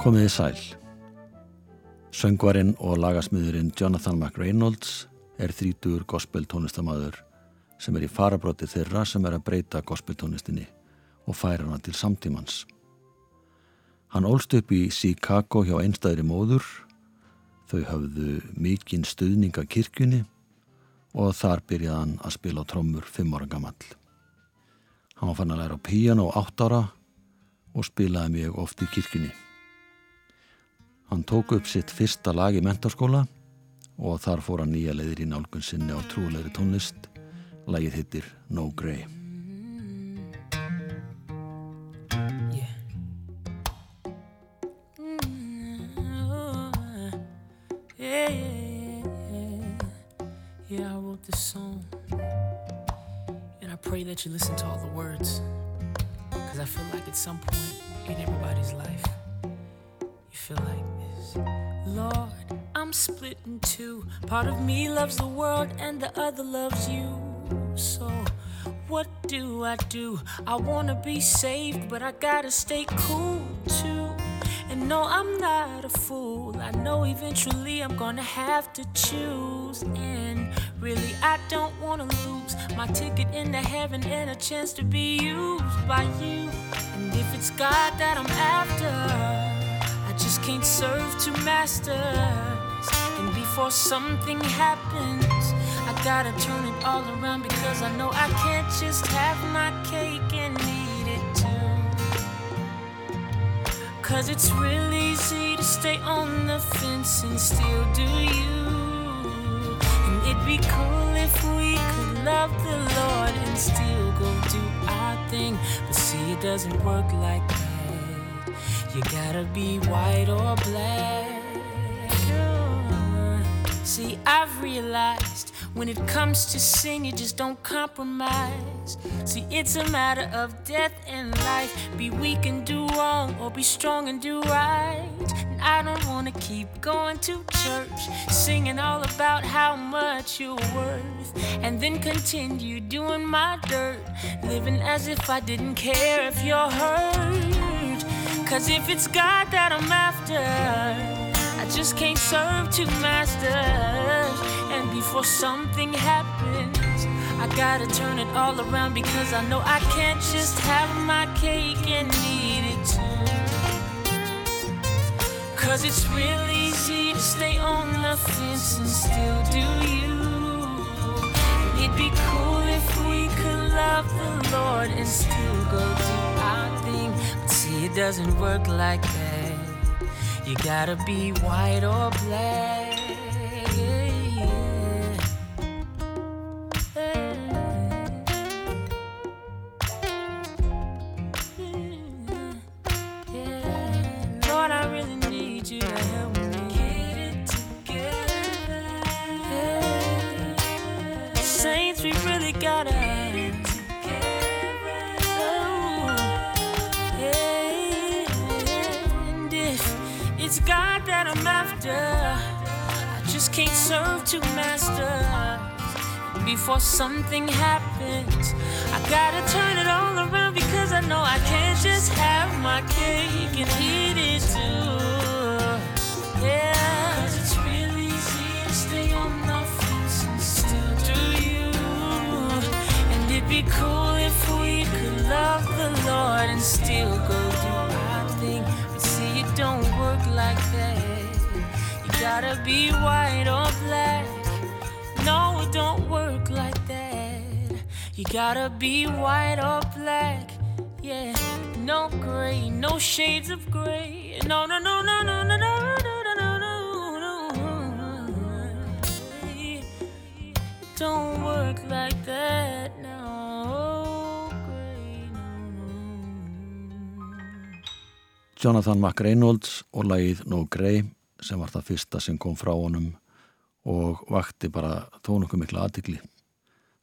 Komiði sæl. Söngvarinn og lagasmiðurinn Jonathan McReynolds er þrítur gospel tónlistamæður sem er í farabróti þeirra sem er að breyta gospel tónlistinni og færa hana til samtímans. Hann ólst upp í Chicago hjá einstæðri móður, þau hafðu mikinn stuðninga kirkjunni og þar byrjaði hann að spila trommur fimm ára gammal. Hann fann að læra á píjana á átt ára og spilaði mjög oft í kirkjunni. Hann tók upp sitt fyrsta lag í mentarskóla og þar fór hann nýja leiðir í nálgun sinni á trúleiri tónlist. Lagið hittir No Grey. That you listen to all the words. Because I feel like at some point in everybody's life, you feel like this. Lord, I'm split in two. Part of me loves the world and the other loves you. So, what do I do? I wanna be saved, but I gotta stay cool too. No, I'm not a fool. I know eventually I'm gonna have to choose. And really, I don't wanna lose my ticket into heaven and a chance to be used by you. And if it's God that I'm after, I just can't serve two masters. And before something happens, I gotta turn it all around because I know I can't just have my cake and Cause it's real easy to stay on the fence and still do you. And it'd be cool if we could love the Lord and still go do our thing. But see, it doesn't work like that. You gotta be white or black. See, I've realized when it comes to sin, you just don't compromise. See, it's a matter of death and life. Be weak and do wrong, or be strong and do right. And I don't wanna keep going to church, singing all about how much you're worth, and then continue doing my dirt, living as if I didn't care if you're hurt. Cause if it's God that I'm after, just can't serve two masters. And before something happens, I gotta turn it all around because I know I can't just have my cake and eat it too. Cause it's real easy to stay on the fence and still do you. It'd be cool if we could love the Lord and still go do our thing. But see, it doesn't work like that. You gotta be white or black. Before something happens, I gotta turn it all around because I know I can't just have my cake and eat it too. Yeah, 'cause it's real easy to stay on the fence and still do you. And it'd be cool if we could love the Lord and still go do our thing. But see, it don't work like that. You gotta be white You gotta be white or black. Yeah, no gray, no shades of gray. No, no, no, no, no, no, no, no, no, no, no, don't work like that. No gray, no, no. Jonathan McReynolds og lagið No Grey sem var það fyrsta sem kom frá honum og vakti bara tónungu mikla aðtikli,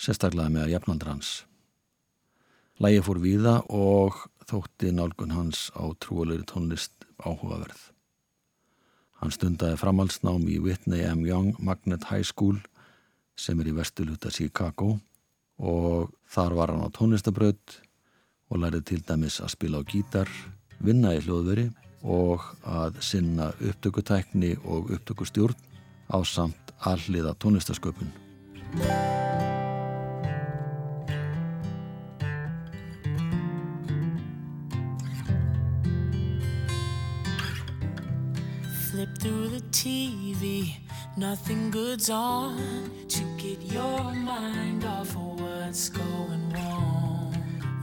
sérstaklega með jafnaldra hans. Lægi fór víða og þótti nálgun hans á trúalegri tónlist áhugaverð. Hann stundaði framhalsnám í Whitney M. Young Magnet High School sem er í vestuluta Chicago og þar var hann á tónlistabraut og lærið til dæmis að spila á gítar, vinna í hljóðveri og að sinna upptökutækni og upptökustjórn á samt alliða tónlistasköpun. The TV, nothing good's on to get your mind off of what's going wrong.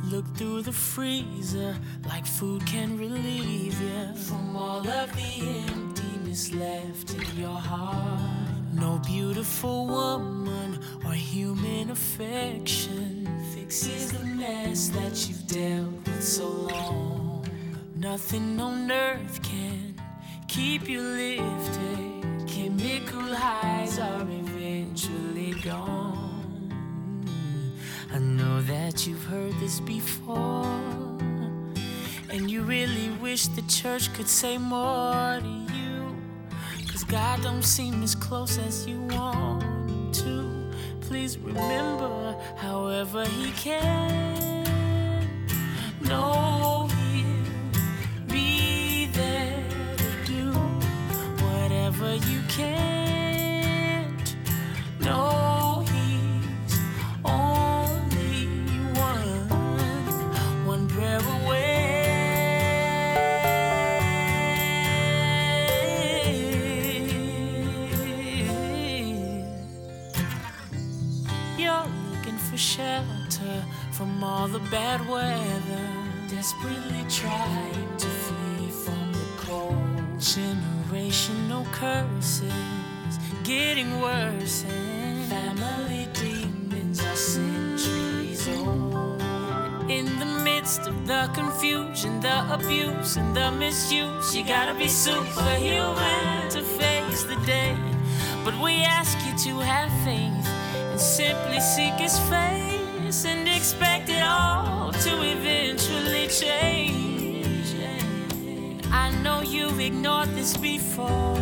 Look through the freezer like food can relieve you from all of the emptiness left in your heart. No beautiful woman or human affection fixes the mess that you've dealt with so long. Nothing on earth can keep you lifted. Chemical highs are eventually gone. I know that you've heard this before. And you really wish the church could say more to you. Cause God don't seem as close as you want him to. Please remember, however, He can. No, whatever you can't. No, He's only one, one prayer away. You're looking for shelter from all the bad weather, desperately trying to flee from the cold. Generational curses getting worse, and family demons are centuries old. In the midst of the confusion, the abuse, and the misuse, you gotta be superhuman to face the day. But we ask you to have faith and simply seek His face and expect it all to eventually change. I know you've ignored this before,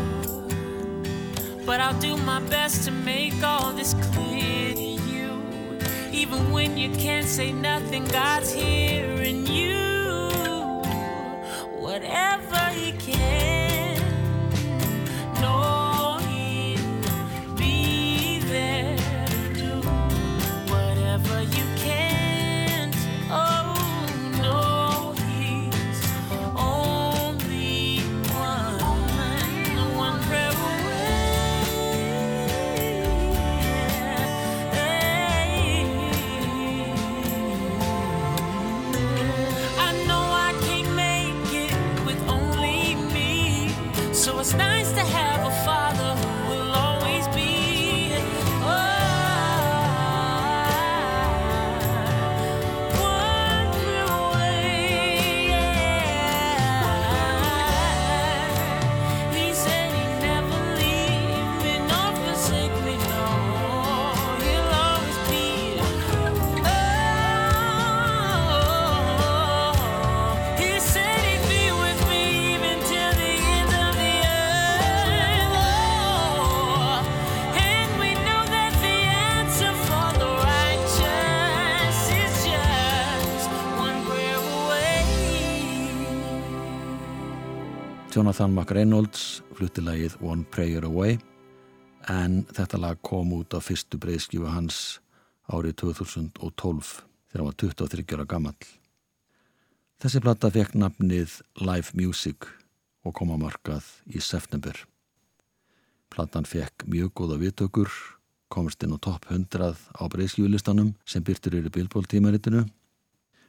but I'll do my best to make all this clear to you. Even when you can't say nothing, God's hearing you. Jonathan McReynolds flutti lagið One Prayer Away en þetta lag kom út á fyrstu breyðskífu hans árið 2012 þegar hann var 23 ára gammal. Þessi platta fekk nafnið Live Music og kom á markað í september. Plattan fekk mjög góða viðtökur, komst inn á topp 100 á breyðskífulistanum sem byrtir eru Billboard tímaritinu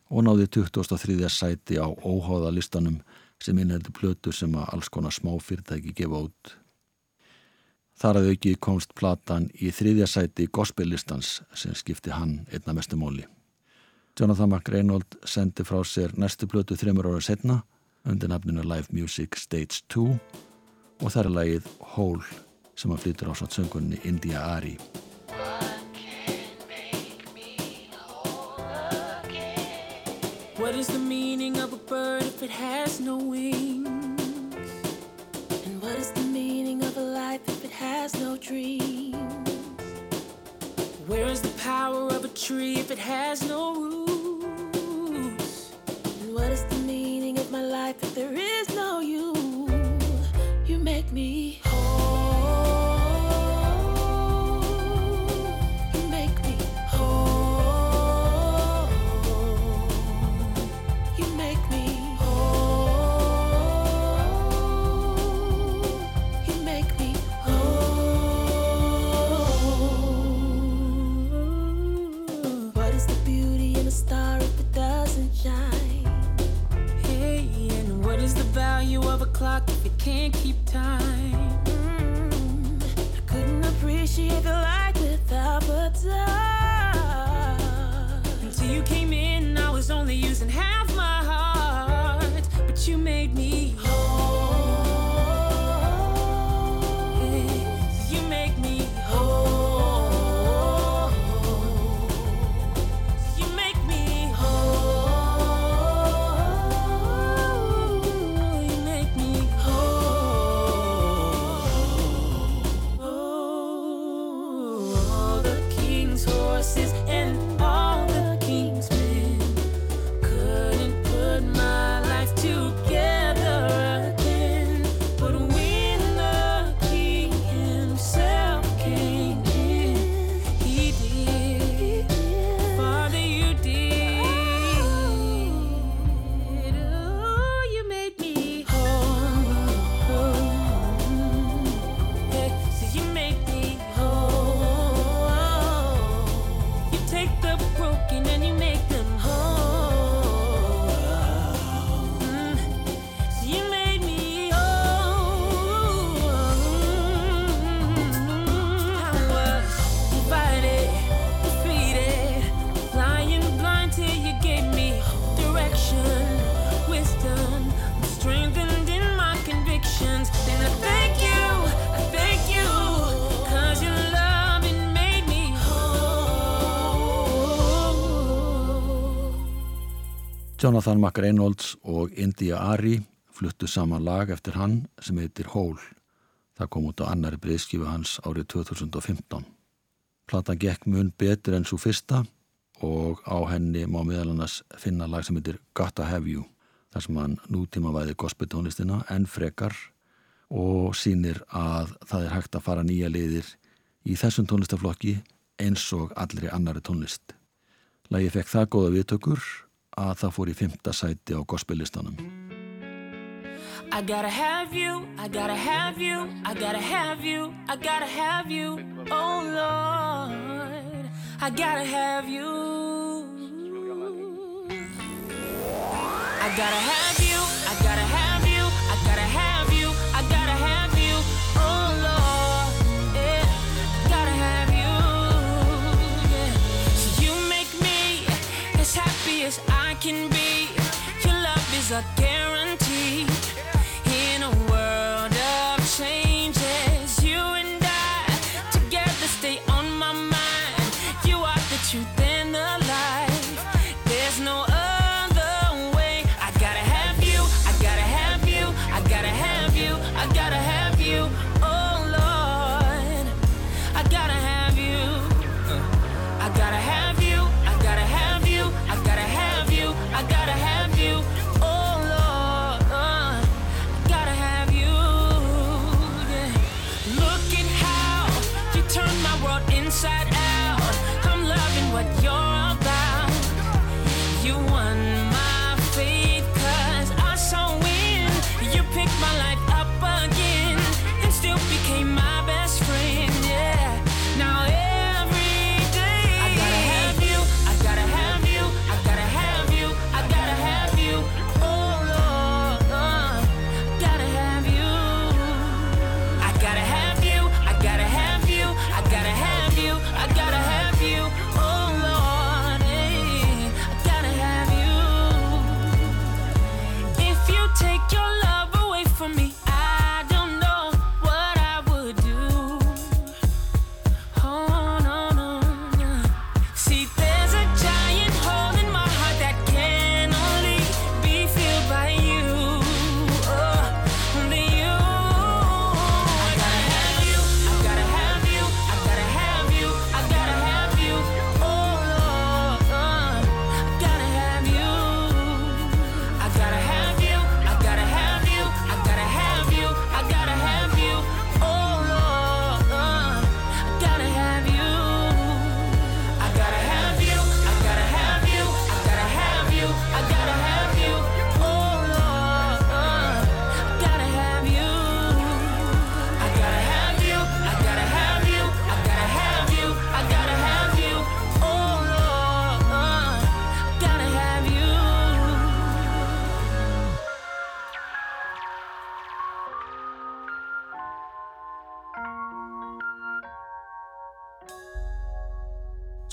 og náði 23. sæti á óháða listanum sem innheldur plötur sem að alls konar smá fyrirtæki gefa út. Þar að auki komst platan í þriðja sæti gospellistans sem skipti hann einna mestu móli. Jonathan McReynolds sendi frá sér næstu plötu þreymur ára setna undir nafninu Live Music Stage 2 og þar er lagið Hole sem að flytur á satt söngunni India Ari. What is the meaning of if it has no wings? And what is the meaning of a life if it has no dreams? Where is the power of a tree if it has no roots? And what is the meaning of my life if there is no you? You make me can't keep time. Mm, I couldn't appreciate the Jonathan McReynolds og India Ari fluttu saman lag eftir hann sem heitir Hól. Það kom út á annari breyðskifu hans árið 2015. Platan gekk mun betur enn svo fyrsta og á henni má meðal annars finna lag sem heitir Gotta Have You þar sem hann nútíma væði gospeltónlistina en frekar og sínir að það er hægt að fara nýja liðir í þessum tónlistaflokki eins og allri annari tónlist. Lagi fekk það góða viðtökur að það fór í fymta sæti á gospellistanum. I gotta have you, I gotta have you, I gotta have you, I gotta have you, oh Lord, I gotta have you. I gotta have you, I gotta have you, I gotta have you, can be. Your love is a guarantee in a world of changes. You and I together stay on my mind. You are the truth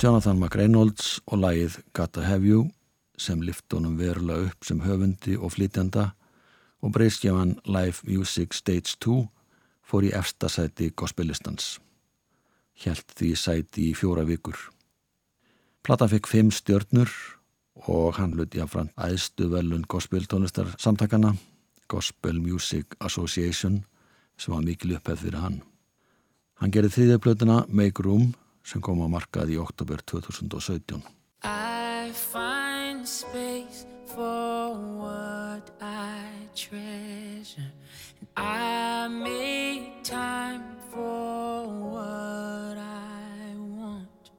Jonathan McReynolds og lagið Gotta Have You sem lift honum verulega upp sem höfundi og flytjanda og breyskjaman Live Music Stage 2 fór í efsta sæti gospellistans. Hjælt því sæti í fjóra vikur. Plata fekk fimm stjörnur og hann hluti af frann æðstu velun gospeltónlistar samtakana Gospel Music Association sem var mikil upphefð fyrir hann. Hann gerði þriðjöflötuna Make Room sem kom á markað í oktober 2017. I find space for what I treasure and I make time for what I want.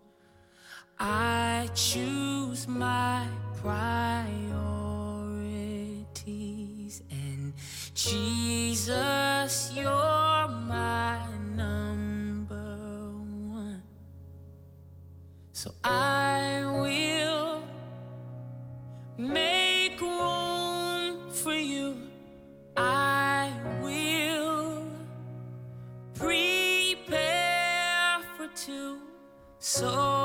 I choose my priorities and Jesus, you're So I will make room for you. I will prepare for two so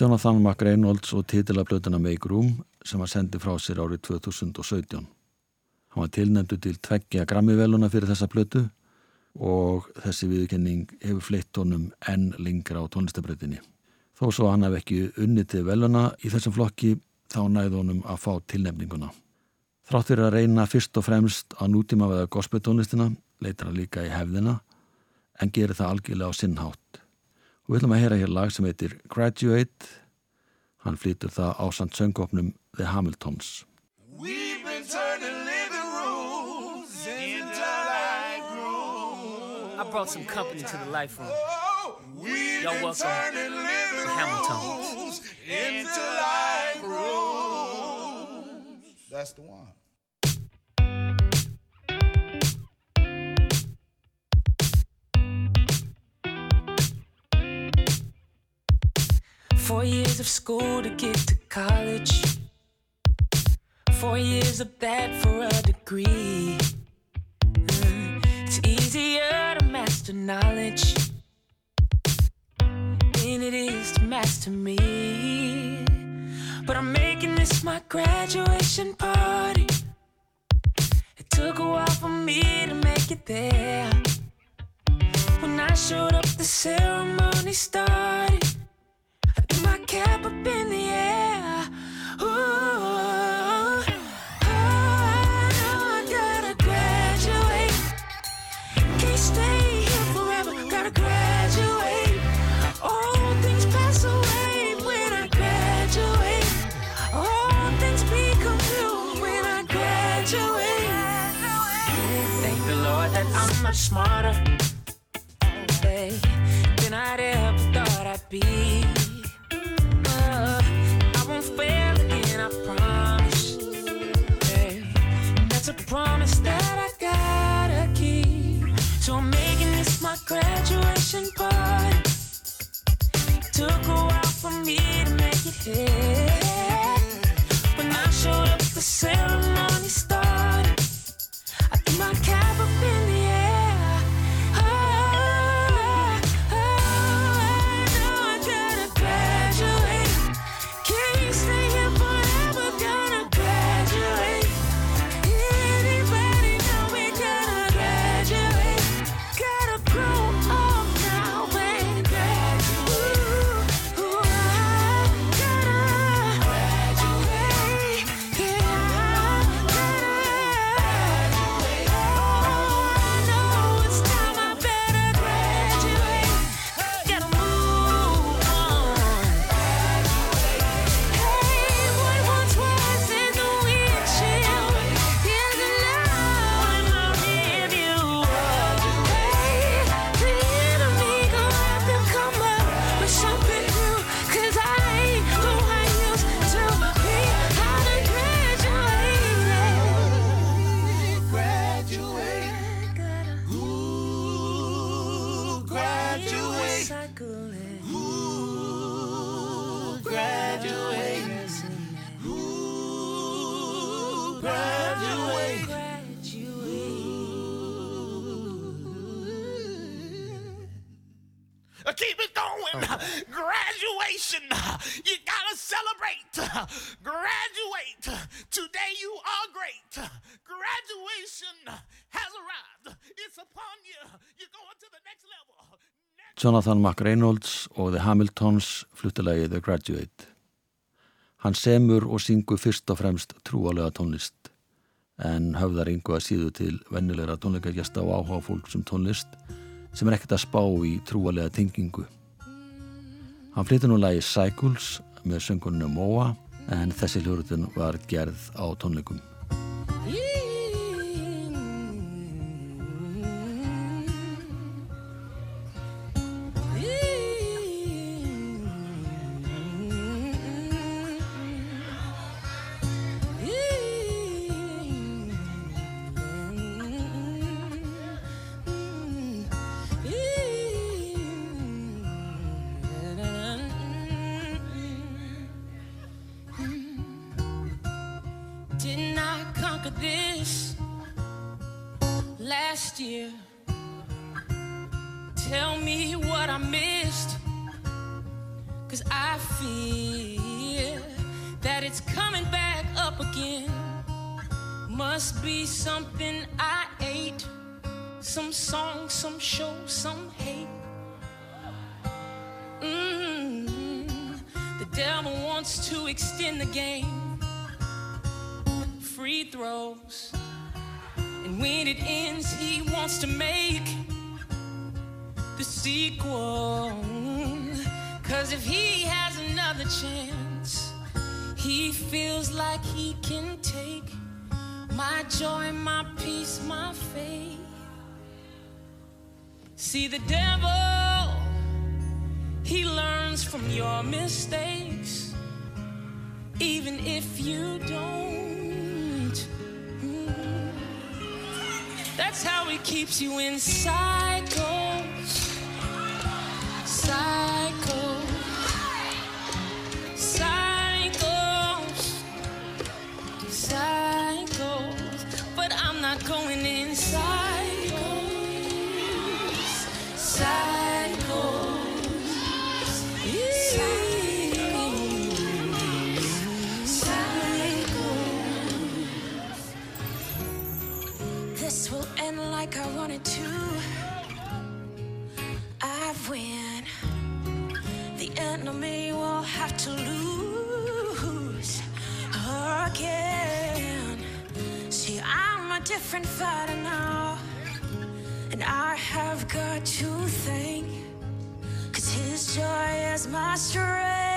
Jonathan McReynolds og titilablötuna Make Room sem var sendið frá sér árið 2017. Hann var tilnæmdu til tveggja grammiveluna fyrir þessa blötu og þessi viðkenning hefur fleitt honum enn lengra á tónlistabröðinni. Þó svo hann hef ekki unnið til veluna í þessum flokki þá næði honum að fá tilnefninguna. Þráttur að reyna fyrst og fremst að nútíma veða gospeltónlistina, leitar hann líka í hefðina en gerir það algjörlega á sinnhátt. Og við ætlum að heyra hér lag sem heitir Graduate. Hann flytur það á samt söngopnum The Hamiltons. We've been turning living rooms into life rooms. I brought some company to the life room. Oh, we've Y'all been welcome. turning living The Hamiltons. rooms into life rooms. That's the one. Four years of school to get to college. Four years of that for a degree. It's easier to master knowledge than it is to master me. But I'm making this my graduation party. It took a while for me to make it there. When I showed up, the ceremony started. Cap up in the air. Ooh, oh, I know I gotta graduate. Can't stay here forever. Gotta graduate. All things pass away when I graduate. All things become new when I graduate. Thank the Lord that I'm much smarter than I'd ever thought I'd be. When I showed up, the ceremony Jonathan McReynolds og The Hamiltons fluttilagi The Graduate. Hann semur og syngur fyrst og fremst trúalega tónlist en höfðar yngu að síðu til vennilegra tónleikagjasta og áhuga fólk sem tónlist sem er ekkert að spá í trúalega tengingu. Hann flyttur nú lagi Cycles með sönguninu Moa en þessi hljóruðin var gerð á tónleikum. alone. Cause if he has another chance, he feels like he can take my joy, my peace, my faith. See, the devil, he learns from your mistakes, even if you don't. Mm. That's how he keeps you in cycle. But I'm not going in. different fighter now. And I have got to thank Cause his joy is my strength.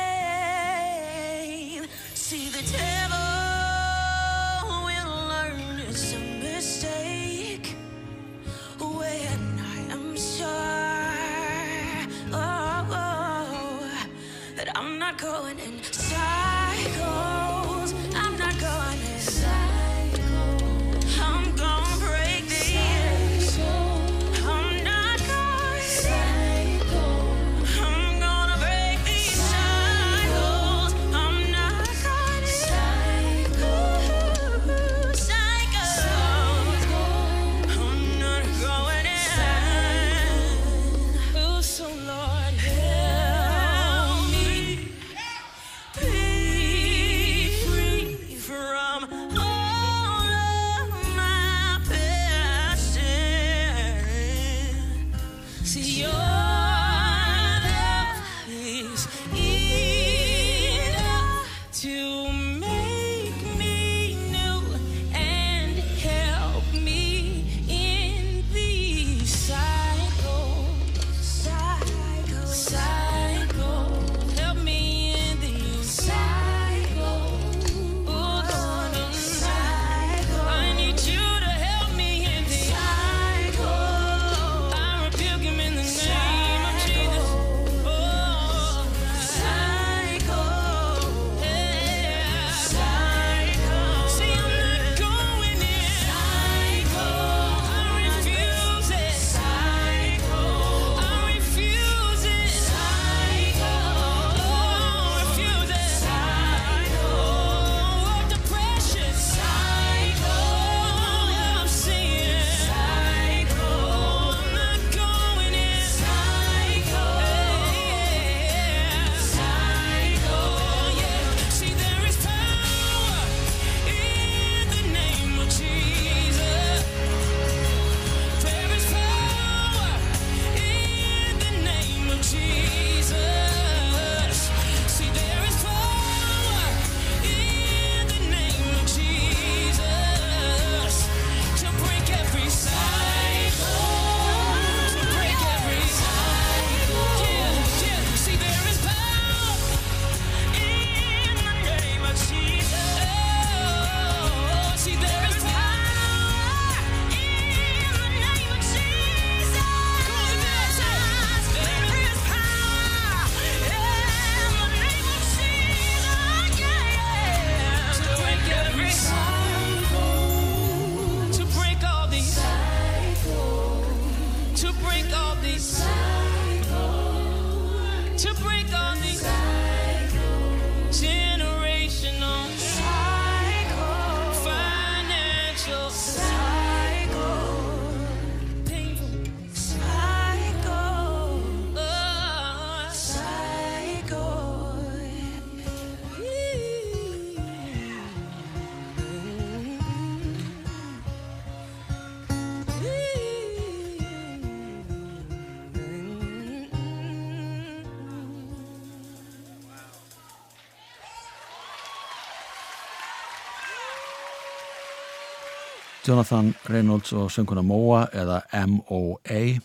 Jonathan Reynolds og sönguna Moa eða M.O.A.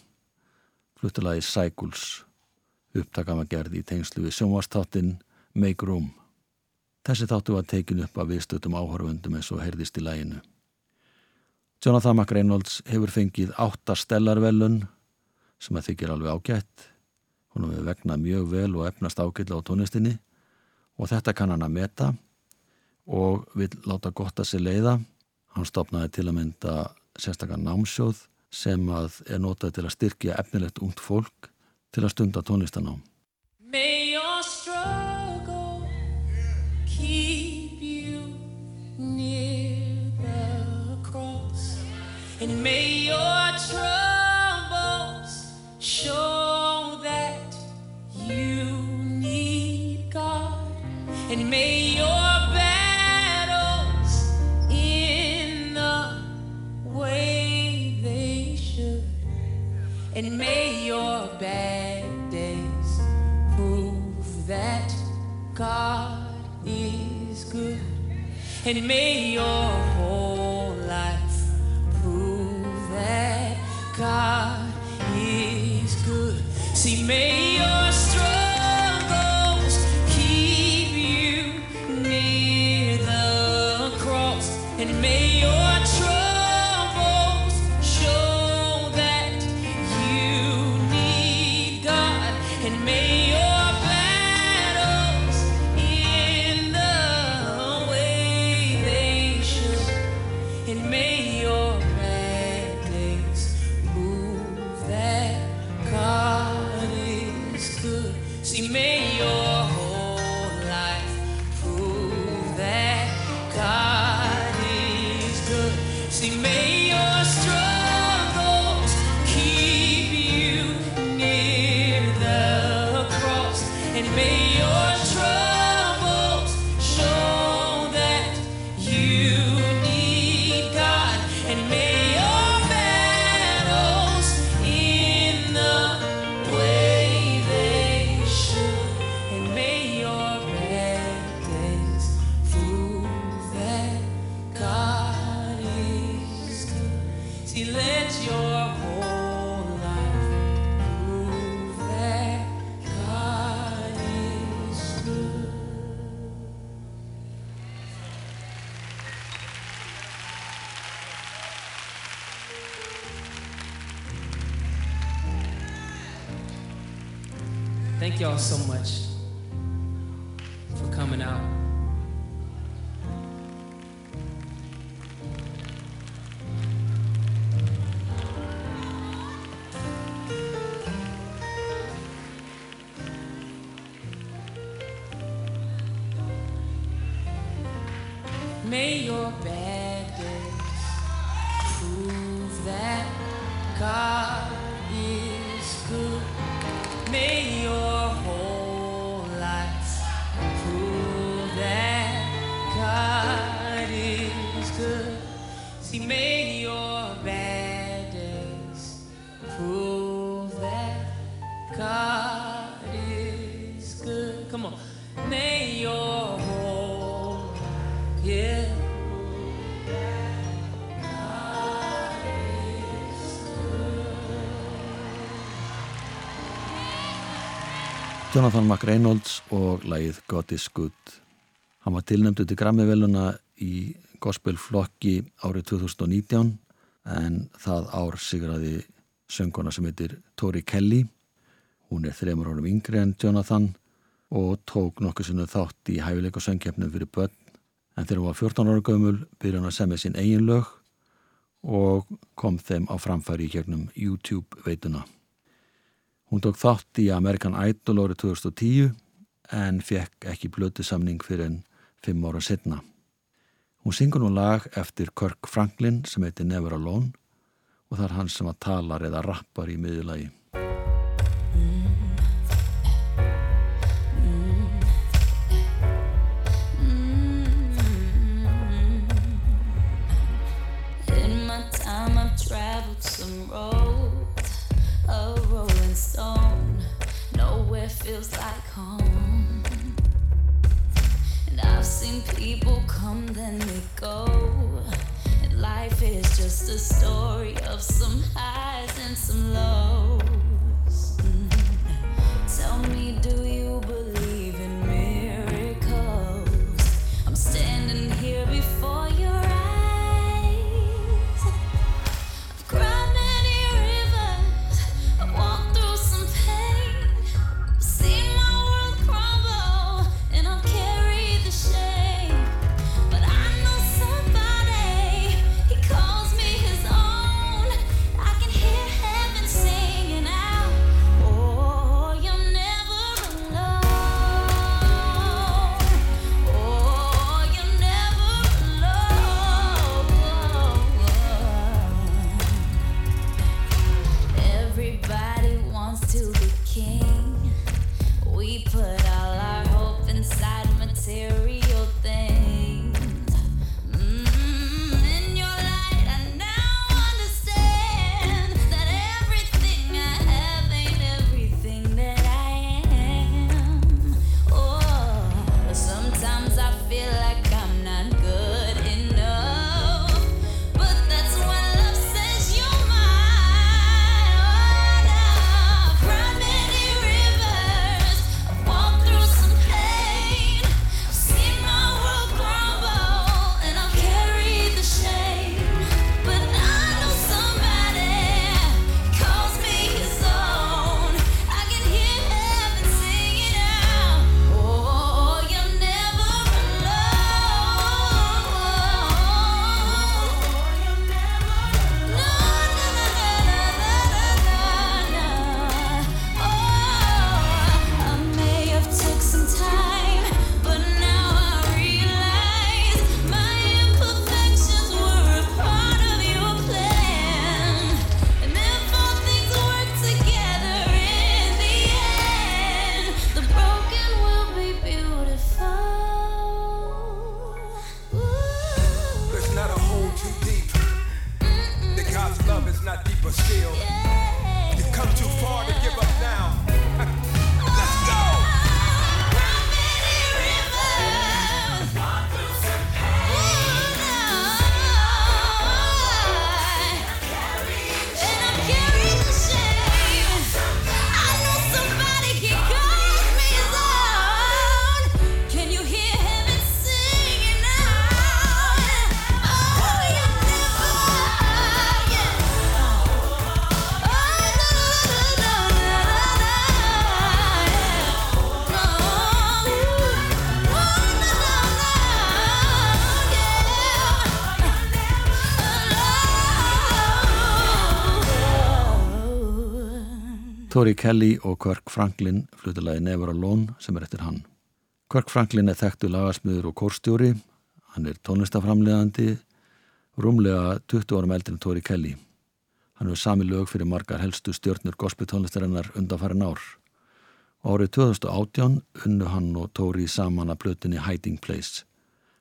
fluttilagi Cycles upptakama gerði í tengslu við sjónvastáttin Make Room. Þessi þáttu var tekin upp af viðstötum áhörfundum eins og heyrðist í læginu. Jonathan McReynolds hefur fengið átta stellarvelun sem að þykir alveg ágætt. Hún hefur vegnað mjög vel og efnast ágætla á tónlistinni og þetta kann hann að meta og vil láta gott að sér leiða. Hann stopnaði til að mynda sérstakar námsjóð sem að er notað til að styrkja efnilegt ungt fólk til að stunda tónlistanám. and may your troubles show that you need God, and may your and may your bad days prove that God is good, and may your whole life prove that God is good. See, may Thank y'all so much Jonathan McReynolds og lagið God is Good. Hann var tilnæmdu til Grammy-veluna í gospelflokki árið 2019 en það ár sigraði sönguna sem heitir Tori Kelly. Hún er þreymur árum yngri en Jonathan og tók nokkuð sinu þátt í hæfileika söngkeppnum fyrir börn. En þegar hún var 14 ára gömul byrja hann að semja sín eigin lög og kom þeim á framfæri í gegnum YouTube veituna. Hún tók þátt í American Idol árið 2010 en fekk ekki blötu samning fyrir enn fimm ára setna. Hún syngur nú lag eftir Kirk Franklin sem heitir Never Alone og það er hann sem að talar eða rappar í miðjulagi. Then they go. Life is just a story of some highs and some lows. Tori Kelly og Kirk Franklin flutilagi Never Alone sem er eftir hann. Kirk Franklin er þekktu lagasmiður og kórstjóri, hann er tónlistaframlegandi, rúmlega 20 árum eldri en Tori Kelly. Hann hefur sami lög fyrir margar helstu stjórnur gospeltónlistarinnar undanfærin ár. Árið 2018 unnu hann og Tori saman að plötunni Hiding Place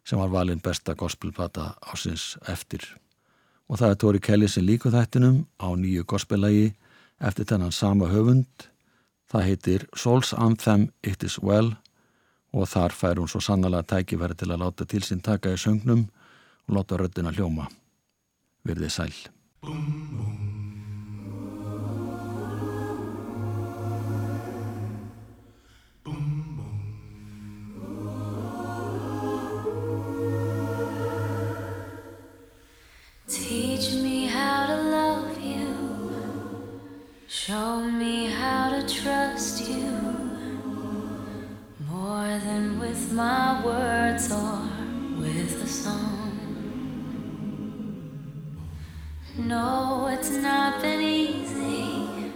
sem var valinn besta gospelplata ásins eftir. Og það er Tori Kelly sem líku þættinum á nýju gospellagi eftir þennan sama höfund. Það heitir Souls Anthem It Is Well og þar fær hún svo sannlega tækifæri til að láta til sín taka í söngnum og láta röddina hljóma. Verðið sæl. Teach Show me how to trust you. More than with my words or with a song. No, it's not been easy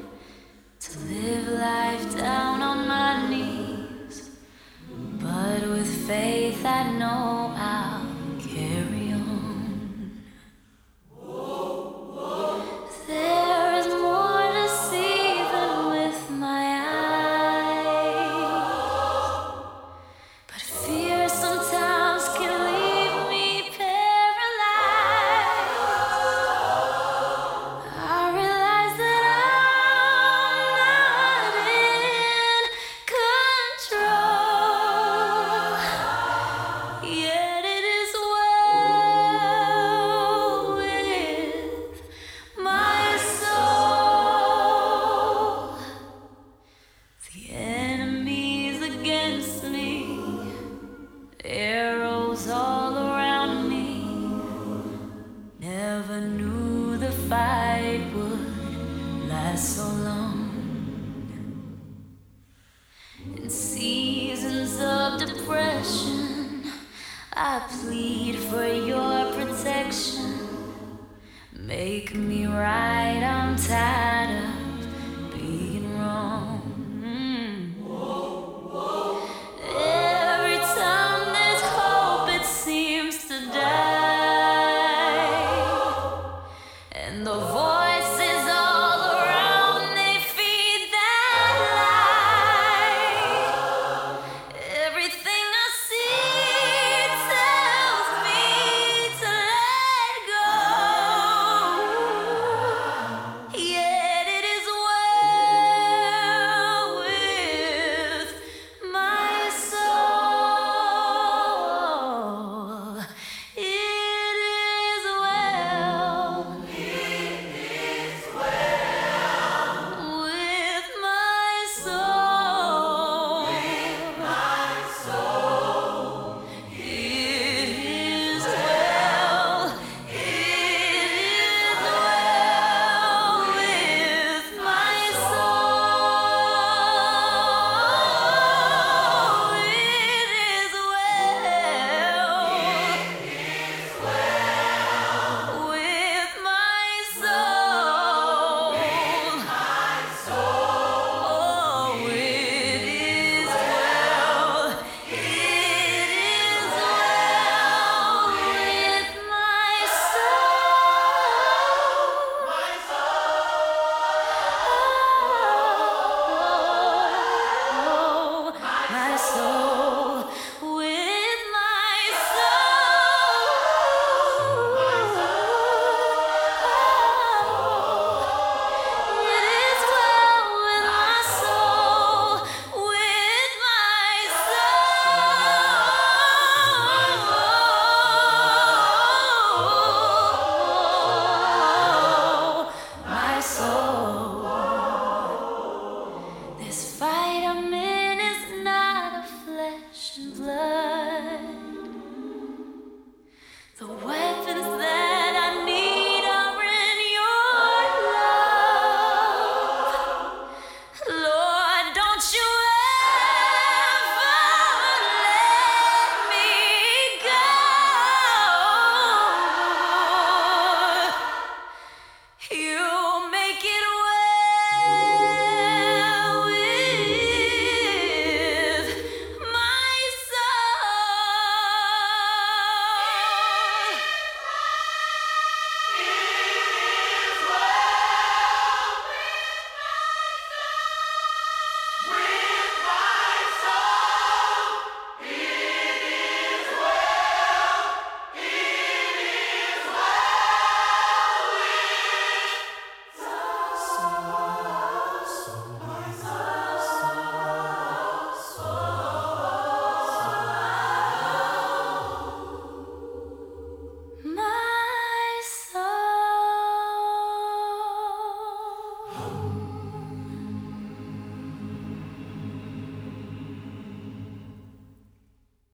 to live life down on my knees. But with faith, I